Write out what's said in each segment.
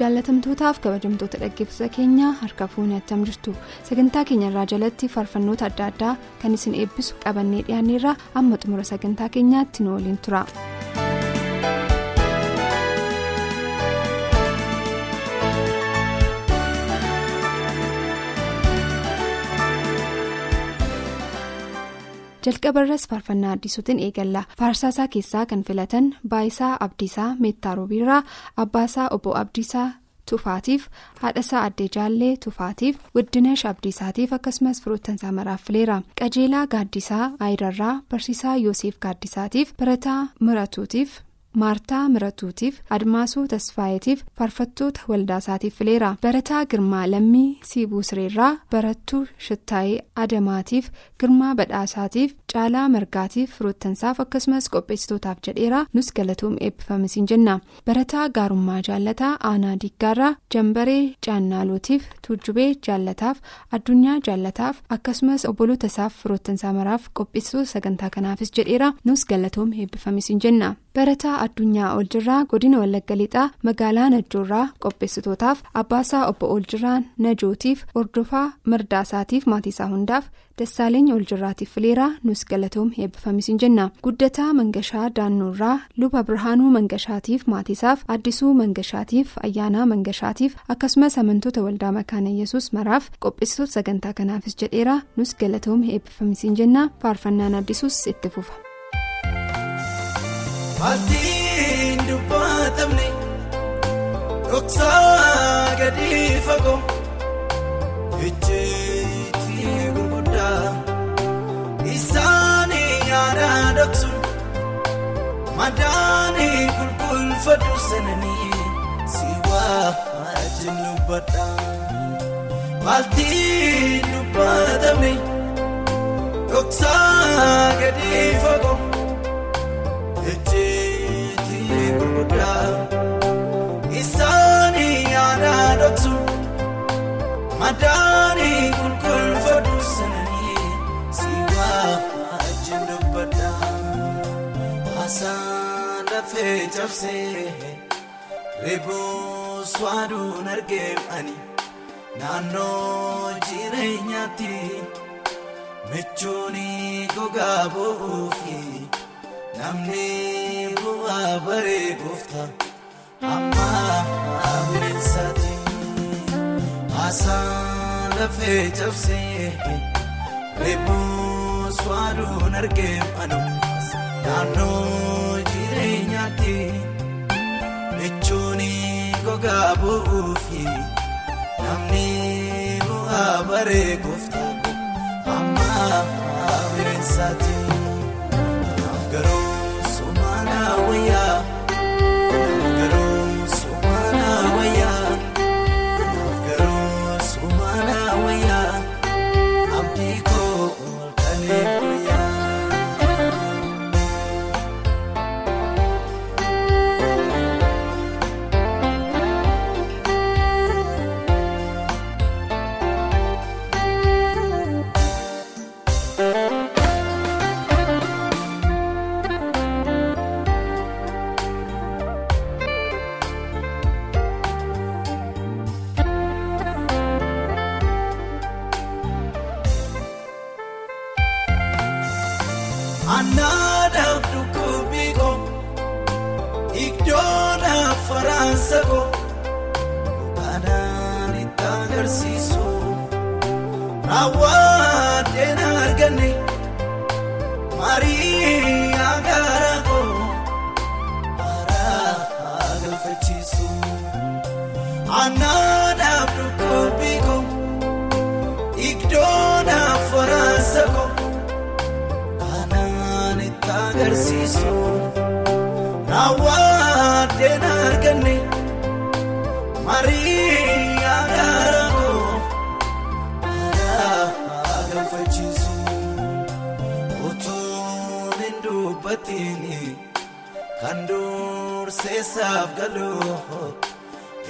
Jaalatamtootaaf kabajamtoota dhaggeeffattoota keenyaa harka fuunni attam jirtu sagantaa keenyarraa jalatti faarfannoota adda addaa kan isin eebbisu qabannee dhiyaanneerraa amma xumura sagantaa keenyaatti nu waliin tura. Jalqabarras faarfannaa addisuutiin eegalla faarsaasaa keessaa kan filatan baayisaa abdiisaa meettaa roobiirraa abbaasaa obbo abdiisaa tufaatiif haadhasaa addee jaallee tufaatiif widdinesh abdiisaatiif akkasumas firoottansaa maraaf fileera qajeelaa gaaddisaa aayirarraa barsiisaa yoosef gaaddisaatiif barataa miratuutiif. Maartaa miratuutiif admaasuu tasfaayetiif faarfattoota waldaasaatiif fileera barataa girmaa lammii siibuu sireerraa barattuu shittaayee adamaatiif girmaa badhaasaatiif caalaa margaatiif firoottansaaf akkasumas qopheessitootaaf jedheera nus galatoom eebbifamisiin jenna barataa gaarummaa jaallataa aanaa diggaarraa jambaree caannaalootiif tuujjubee jaallataaf addunyaa jaallataaf akkasumas obboloota isaaf firoottansaa maraaf qopheessitoota sagantaa kanaafis jedheera nus galatoom eebbifamisiin jenna barataa addunyaa oljirraa godina wallagga lixaa magaalaa najjoorraa qopheessitootaaf abbaasaa obbo oljirraa najootiif hordofaa mirdaasaatiif maatiisaa hundaaf dassaaleenya oljirraatiif fileeraa nus galatoom eebbifamisiin jenna guddataa mangashaa daannoorraa luba birhaanuu mangashaatiif maatiisaaf addisuu mangashaatiif ayyaanaa mangashaatiif akkasumas amantoota waldaa makaana yesus maraaf qopheessitoota sagantaa kanaafis jedheera nus galatoom eebbifamisiin jenna faarfannaan addisuus itti fufa. Maatiin dubbatamne dhoksaa gadi fagoo ejjeetti gurguddaa isaanii yaada dhoksuun madaanii qulqulfadhu sananii siwaa ajjin dubbadhaa maatiin dubbatamne dhoksaa gadi fagoo. Gurguddaa isaanii yaada dhoksuun madaanii qulqulfadhu sananii siwaa ajjin dubbadhaa haasaan lafee cabsee reebus waaduun argeemani naannoo jireenyaatti michuun gogaa bu'uufi. Namni bu'aa baree goofta amma bineensaati haasaan lafee cabsee reebus waaduun argeemanu naannoo jireenyaatti michuun gogaa bu'uufi namni bu'aa baree goofta amma bineensaati. Aadaa galfachiisu utuun hin dubbatiin kan durseessaaf galu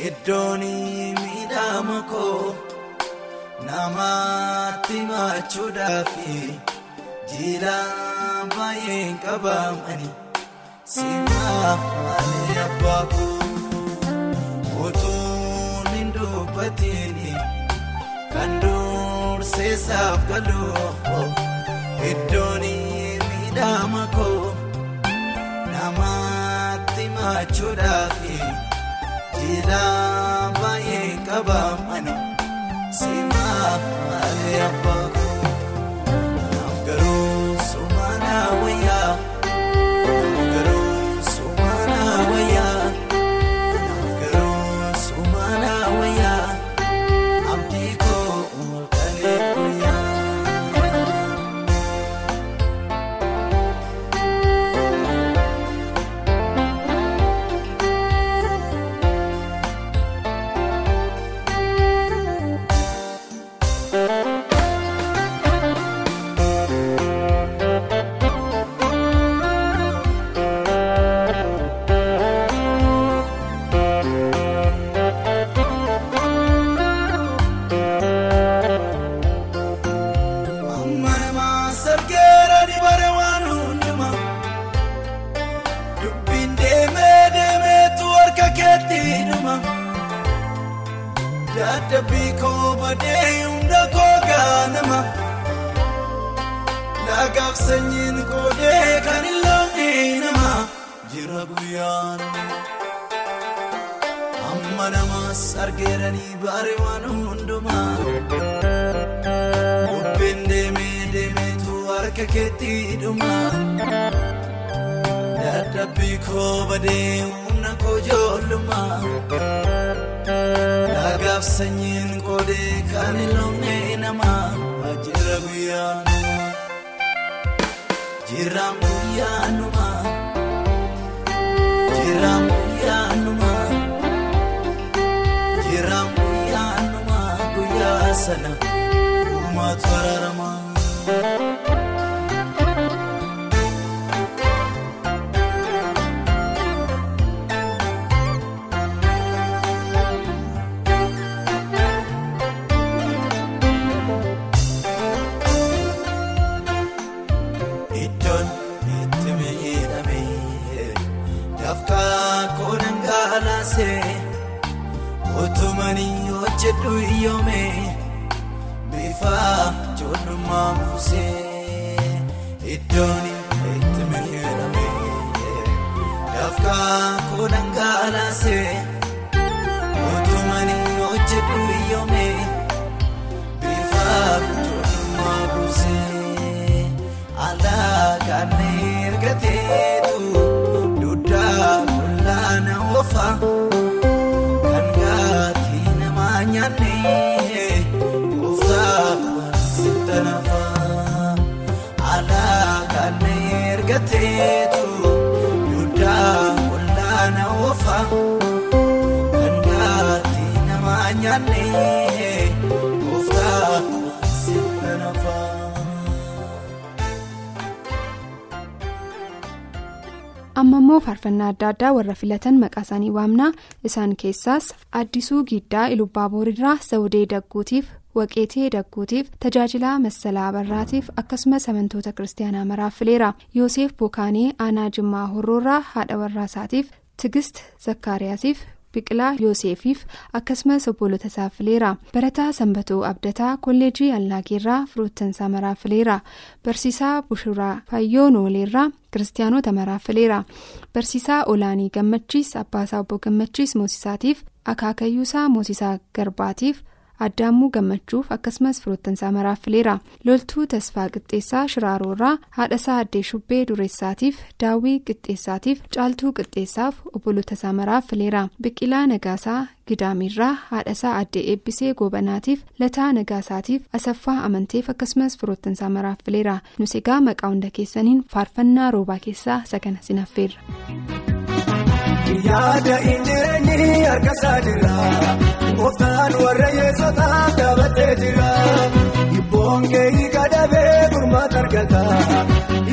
iddoon miidhama koo namaatti machuudhaaf jiila baay'een qabamani. Simaanii abbaa koo utuun hin dubbatiin kan durseessaaf galu iddoon miidhama koo namaatti machuudhaaf jiila baay'ee qabamani simaanii abbaa koo naaf jira guyyaan Amma namas argeeranii baare waan hundumaa. Bubbeen deemee deemeetu harka keetti dhuma Dadhabbii koo badee humna koo ijoollummaa. Laagaaf sanyiin qoodee kan hin loonee namaa jira guyyaanuma jiraan guyyaanuma sana uumaatu araarama. Oofaa kan gaatti nama nyaannee gooftaa sitta nafaa. amma immoo faarfannaa adda addaa warra filatan maqaa isaanii waamnaa isaan keessaas addisuu giddaa ilubbaabooriirraa sawudee dagguutiif waqeetee dagguutiif tajaajilaa massalaa barraatiif akkasumas amantoota kiristaanaa maraaf fileera yoosef bokaanee aanaa jimmaa horroorraa haadha warraasaatiif tigist zakkaariyaasiif biqilaa yoosefiif akkasumas obboloota isaa fileera barataa sanbatoo abdataa kolleejii allaageerraa firoottansaa maraaf fileera barsiisaa bushuraa fayyoo nooleerraa kiristaanota maraaf fileera barsiisaa olaanii gammachiis abbaasaa obbo gammachiis moosisaatiif akaakayyuusaa moosisaa garbaatiif addaammuu gammachuuf akkasumas firoottansaa maraaf fileera loltuu tasfaa qixxeessaa shiraaroorraa haadhasaa addee shubbee dureessaatiif daawwii qixxeessaatiif caaltuu qixxeessaaf obboloota maraaf fileera biqilaa nagaasaa gidaamiirraa haadhasaa addee eebbisee goobanaatiif lataa nagaasaatiif asaffaa amanteef akkasumas firoottansaa maraaf fileera nus egaa maqaa hunda keessaniin faarfannaa roobaa keessaa isa kana sinaffeerra. Yaada injireenyi harka isaa jira. Gooftaan warra yeessotaa dhaabbatee jira. Ibboon keeyi kadhabee gurmaata argata.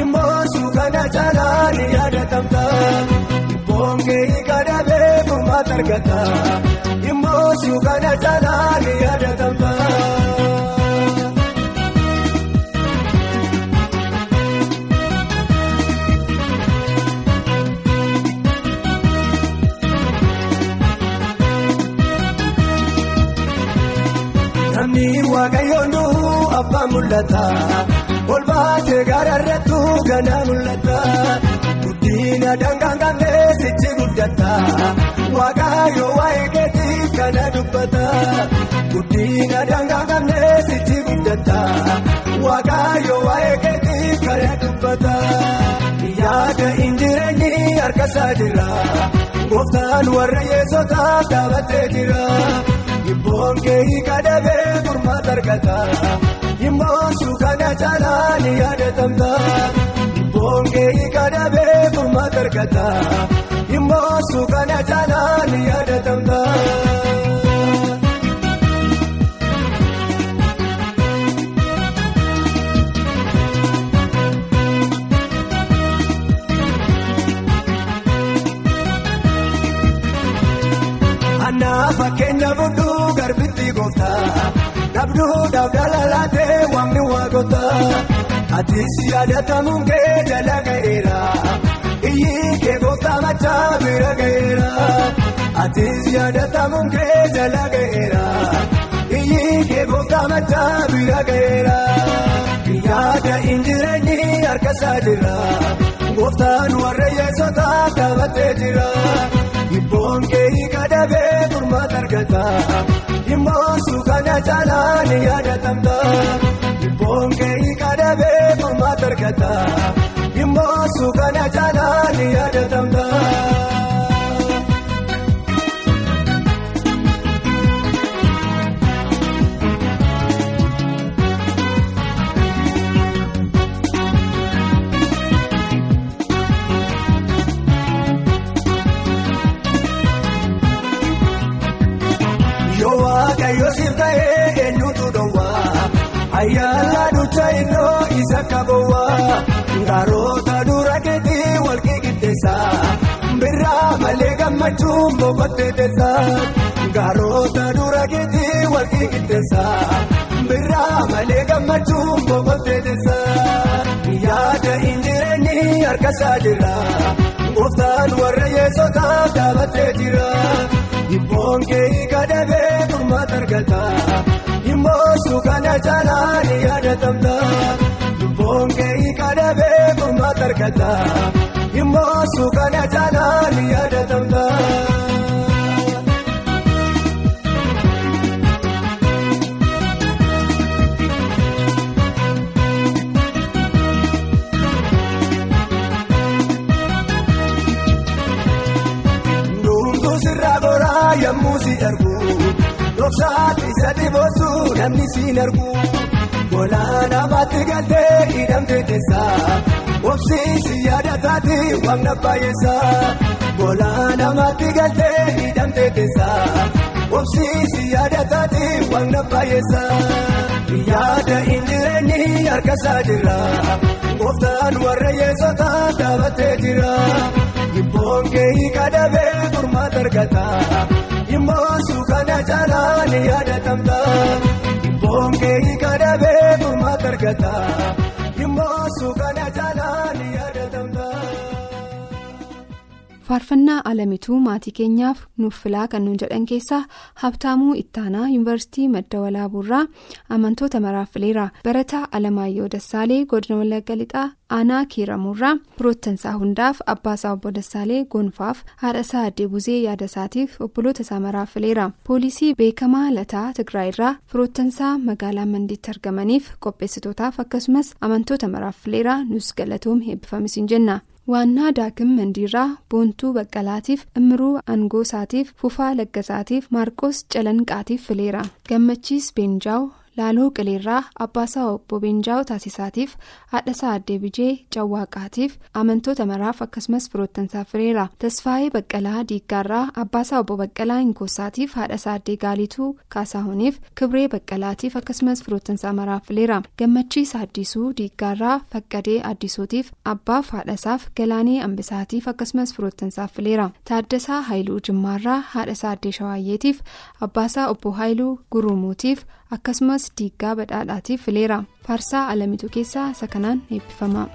Immoo suukana caalaa ni yaadatamta. Ibboon keeyi kadhabee gurmaata argata. Immoo suukana caalaa ni yaadatamta. Namni waaqayyoon du'u abbaan mul'ata. Ol baatee gaararrattu ganaa mul'ata. Guddina dangaan qabnee sichi guddata. Waaqayyo waa'ee keetiif kana dubbata. Guddina dangaan qabnee sichi guddata. Waaqayyo waa'ee keetiif kana dubbata. Yaada injireenyi harka isaa jira. Gooftaan warra yeessotaa dhaabbatee jira. Ibboon keeyi kadhabee gurmaata argata. Immoo suukana caalaa ni yaadatamta. Ibboon keeyi kadhabee gurmaata argata. Immoo suukana caalaa ni yaadatamta. Fakkeenya fudhuu garbitti gooftaa dhabduudhaaf dhalalaatee waaqni waaqota atis yaadatamuun kee jala ga'eera iyyi kee gooftaa machaa bira ga'eera atis yaadatamuun kee jala ga'eera iyyi kee gooftaa machaa bira ga'eera yaada injireenyi harka isaa jira gooftaan warra yeessotaa dhaabbatee jira. Ibboon keeyi kadhabee gurmaata argata. Immoo suukana caalaa ni yaadatamta. Ibboon keeyi kadhabee gurmaata argata. Immoo suukana caalaa ni yaadatamta. Ayyaana ducha innoo isa kabowwaa gaarota dura keetii wal qixxeessa birraa malee gammachuun boqottee teessa gaarota dura keetii wal qixxeessa birraa malee gammachuun boqottee teessa yaada injireenyi harka isaa jira gooftaan warra yeessotaa dhaabbatee jira. Ibboon keeyi kadhabee gurmaata argata. Immoo suukana caalaa ni yaadatamta. Ibboon keeyi kadhabee gurmaata argata. Immoo suukana caalaa ni yaadatamta. Namni siin argu golaan amaatti galtee hidhamtee teessa obsiisi yaadataati wamna baay'eessa golaan amaatti galtee hidhamtee teessa obsiisi yaadataati wamna baay'eessa yaada injireenyi harka isaa jira gooftaan warra yeessotaa dhaabbatee jira. Ibboon keeyi kadhabee gurmaata argata. Immoo suukana caalaa ni yaadatamta. Keeyi kadhabee gurmaata argata. Immoo suukana faarfannaa alamituu maatii keenyaaf nuuf filaa kan nuun jedhan keessaa habtaamuu ittaanaa yuunivarsiitii madda walaabuurraa amantoota maraaf fileera barataa alamaayyoo dassaalee godina wallagga lixaa aanaa kiiramuurraa firoottansaa hundaaf abbaasaa obbo dassaalee gonfaaf haadhasaa addee buzee yaadasaatiif obboloota isaa maraaf fileera poolisii beekamaa lataa tigraayirraa firoottansaa magaalaa mandiitti argamaniif qopheessitootaaf akkasumas amantoota maraaf fileera nus galatoom eebbifamisiin jenna. Waannaa daakim mandiirraa boontuu baqqalaatiif immiruu angoosaatiif fufaa laggasaatiif maarqos calanqaatiif fileera. Gammachiis beenjaaw laaloo qileerraa abbaasaa obbo beenjaa'oo taasisaatiif haadhasaa addee bijee cawwaaqaatiif amantoota maraaf akkasumas firoottansaaf fireera tasfaayee baqqalaa diiggaarraa abbaasaa obbo baqqalaa hinkoosaatiif haadhasaa addee gaalituu kaasaahuniif kibree baqqalaatiif akkasumas firoottansaa maraaf fileera gammachiisa addisuu diiggaarraa faqqadee addisuutiif abbaaf haadhasaaf galaanee ambisaatiif akkasumas firoottansaaf fileera taaddasaa haayiluu jimmaarraa haadhasaa addee shawaayyeetiif abbaasaa obbo haayiluu gurumuutiif akkasumas diiggaa badhaadhaatiif fileera faarsaa alamituu keessaa isa kanaan eebbifama.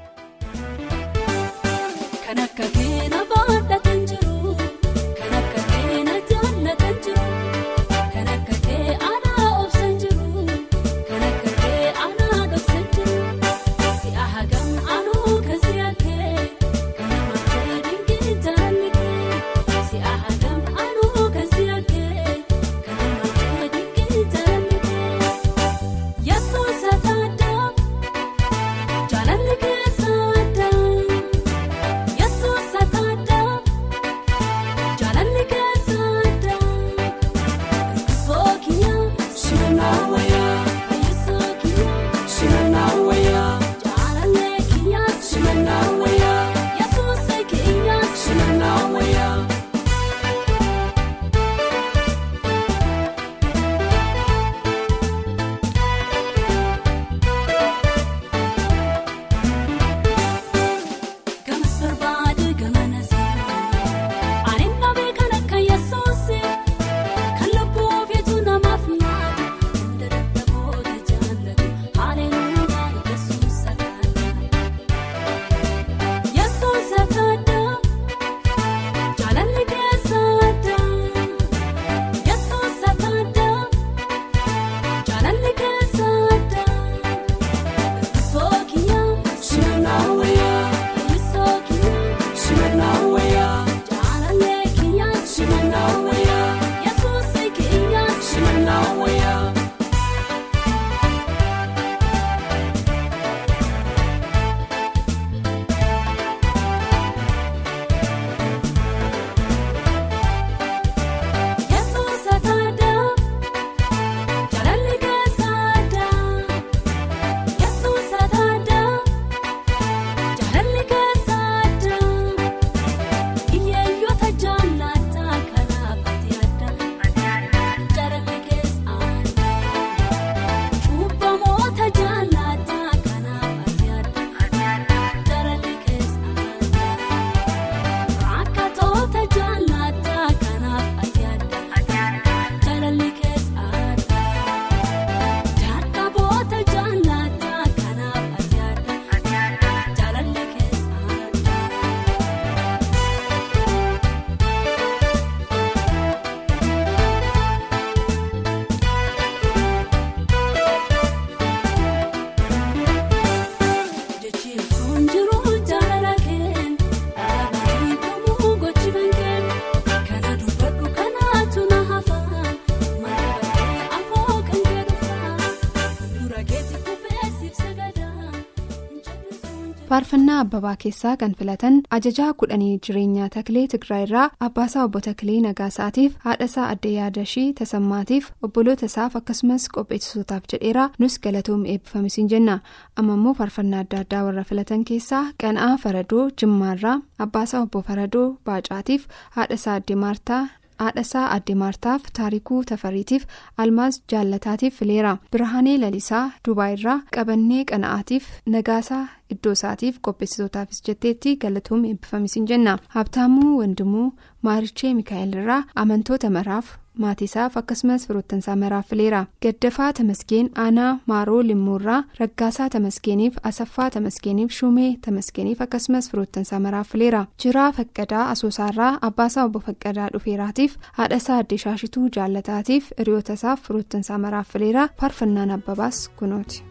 Abbabaa keessaa kan filatan ajajaa kudhanii jireenyaa taklee tigraayirraa abbaasaa obbo taklee nagaasaatiif haadhasaa adda yaadashii tasammaatiif obboloota isaaf akkasumas qopheessitootaaf jedheera nus galatoom eebbifamisiin jenna amma immoo faarfannaa adda addaa warra filatan keessaa qana'aa faradoo jimmaarraa abbaasaa obbo faradoo baacaatiif haadhasaa adde maartaa. haadhasaa adde maartaaf taarikuu tafariitiif almaas jaallataatiif fileera birhaanee lalisaa dubaayirraa qabannee qana'aatiif nagaasaa iddoo isaatiif qopheessitootaafis jetteetti galatoom eebbifamisiin jenna habtaamuu wandimuu maarichee mikaa'elirraa amantoota maraaf maatiisaaf akkasumas firoottansaa maraaf fileera gaddafaa tamasgeen aanaa maaroo limmuurraa raggaasaa tamasgeeniif asaffaa tamasgeeniif shumee tamasgeeniif akkasumas firoottansaa maraaf fileera jiraa faqqadaa asoosaarraa abbaasaa obbo faqqadaa dhufeeraatiif haadhasaa adde shaashituu jaallataatiif hiriyootasaaf firoottansaa maraaf fileera faarfannaan abbabaas kunooti.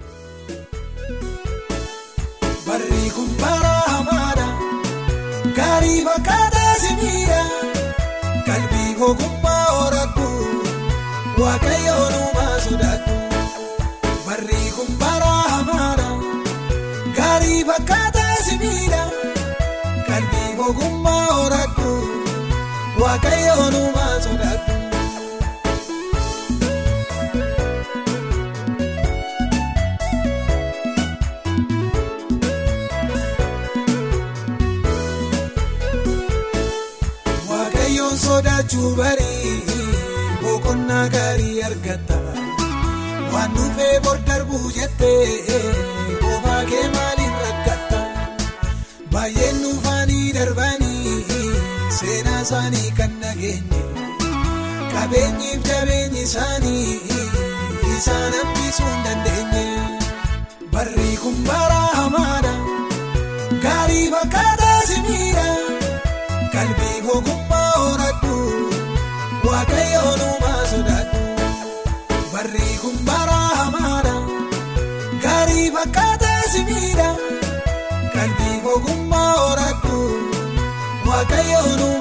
Gaarii fakkaataa simiidha qalbii ogummaa horadhu waaqayyoon uumaa sodaadhu. Barri kun bara hamaadha gaarii fakkaataa simiidha qalbii ogummaa horadhu waaqayyoon uumaa sodaadhu. Sodaachuu barii boqonnaa gaarii argata. Waan dhufee bor darbuu jettee qofaa kee maaliin rakkata baay'een dhufaanii darbanii seenaa isaanii kan nageenye. Qabeenyiif jabeenyi isaanii isaan hambisuu hin dandeenye. Barri kun bara hamaadha gaarii fakkaataa simiidha qalbii ogummaa horadhu waaqayyoon uumaa sodaadhu barri kun bara hamaadha gaarii fakkaataa simiidha qalbii ogummaa horadhu waaqayyoon uumaa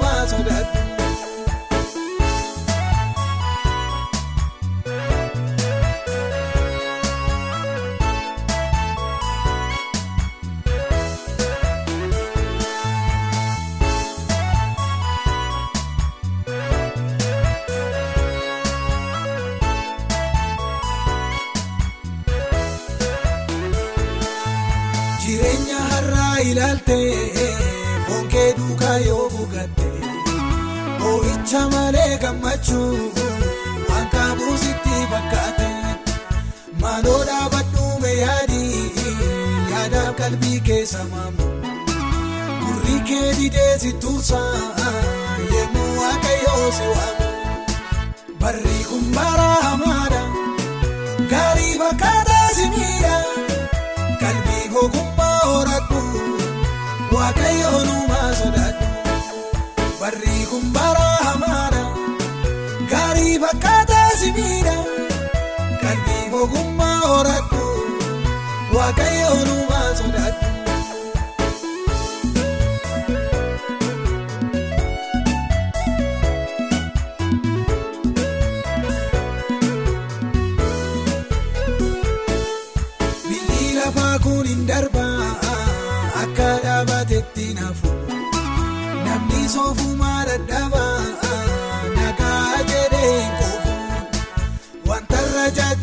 gammachuu waan qaabuusitti fakkaate maaloo dhaabadhuume yaadii yaadaaf qalbii keessa maamu gurri kee didee si tuusaa yemmuu waaqayyoo si waamu barri kun bara hamaadha gaarii fakkaataa si miidha. qalbii ogummaa horadhu waaqayyoon uumaa sodaadhu barri kun bara horadhu waaqayyoon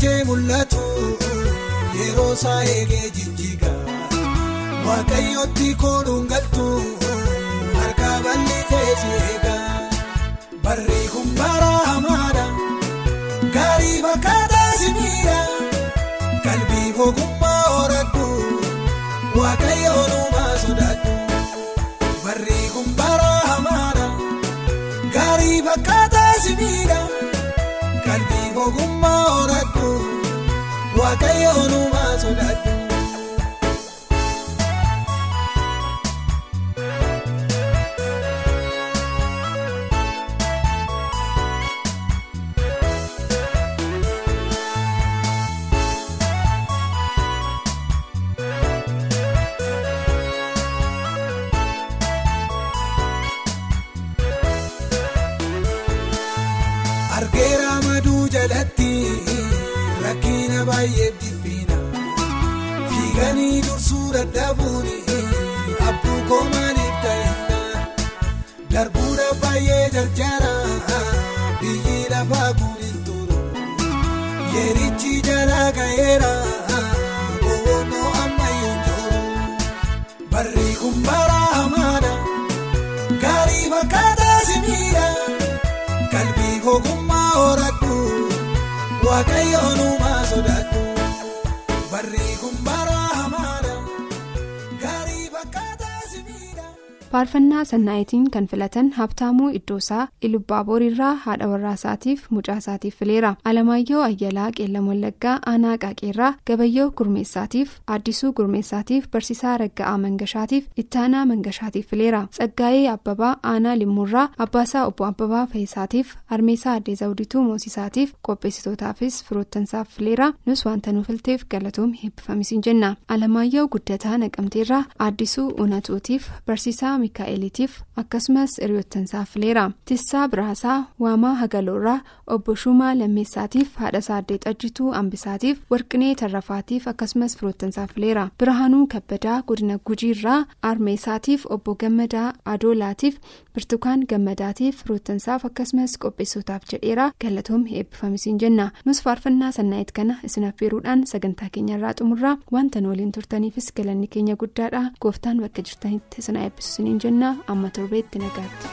jaajee mul'atu yeroo isaa eegee jijjiga waaqayyootti kooluun galtu harka bal'isee si eega. Barri kun bara hamaadha gaarii fakkaataa si miidha. qalbii ogummaa horadhu waaqayyoon uumaa sodaadhu barri kun bara hamaadha gaarii fakkaataa simiidha qalbii ogummaa waaqayyoon uumaa sodaadhu. Baay'ee dhiphina fiiganii dursuu dadhabuun abbuu koomaaniif ta'inna darbuudha baay'ee jarjara biyyi lafaa turu. Yeerichi jalaa ga'eera boonoo ammayyuu jiru barri kun bara hamaadha gaarii fakkaataa simiidha. qalbii ogummaa horadhu waaqayyoon uumaa sodaadhu faarfannaa sannaayitiin kan filatan habtaamuu iddoosaa ilubbaaboorirraa haadha warraasaatiif mucaa isaatiif fileera. Alamaayyoo ayyalaa qeellam wallaggaa aanaa qaaqeerraa gabayyoo gurmeessaatiif addisuu gurmeessaatiif barsiisaa ragga'aa mangashaatiif ittaanaa mangashaatiif fileera. Tsaggaa'ee abbabaa aanaa limmuurraa abbaasaa obbo abbabaa fayisaatiif armeesaa addee zawdituu moosisaatiif qopheessitootaafis firoottansaaf fileera. Nus wanta nu filteef galatoom heebbifamisiin jenna. Alamaayyoo guddataa naqamteerraa addisuu unatuutiif barsiisaa mikaa'eliitiif akkasumas hiriyoottansaaf tissaa biraasaa waamaa hagaloorraa obbo shumaa lammeessaatiif haadhasaa addee xajjituu ambisaatiif warqinee tarrafaatiif akkasumas firoottansaaf fileera birhaanuu kabbadaa godina gujiirraa armeessaatiif obbo gammadaa adoolaatiif birtukaan gammadaatiif firoottansaaf akkasumas qopheessotaaf jedheera galatoom eebbifamisiin jenna. Nus faarfannaa sannaa'it kana isin affeeruudhaan sagantaa keenyarraa xumurraa wanta nu waliin turtaniifis galanni keenya guddaadha. Gooftaan bakka jirtanitti isin eebbisuusiniin jenna amma torbeetti nagaatti.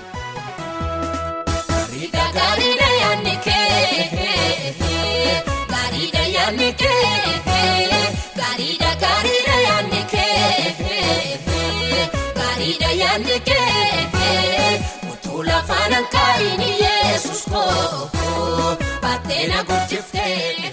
yaadni kee gaariidha yaadni kee gaariidha gaariidha yaadni kee gaariidha yaadni kee utuu lafaan hanqaa'iin yesus koo baattee na guddiftee.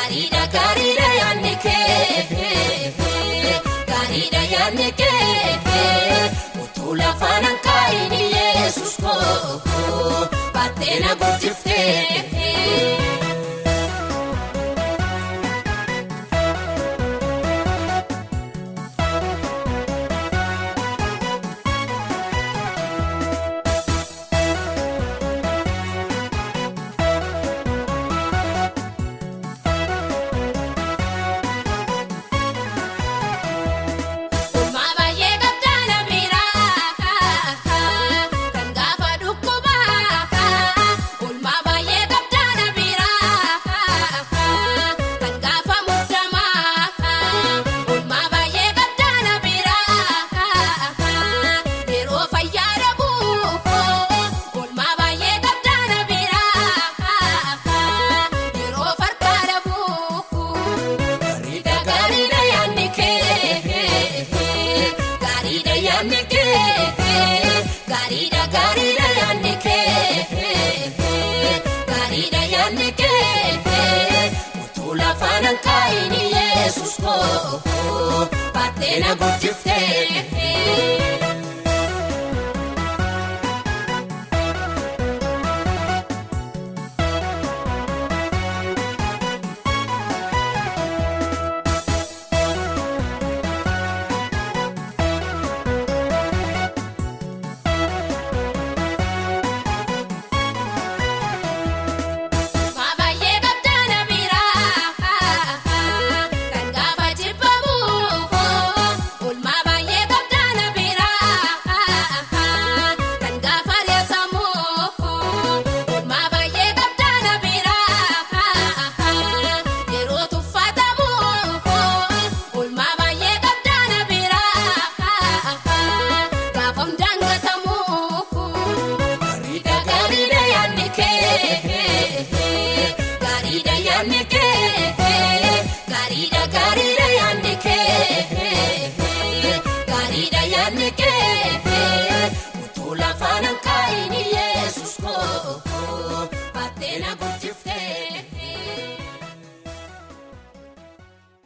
Gaariidha gaariidha yaadni kee gaariidha yaadni kee utuu lafaan hanqaa'iin yesus koo baattee na guddiftee. Lafaan hanqaa'iin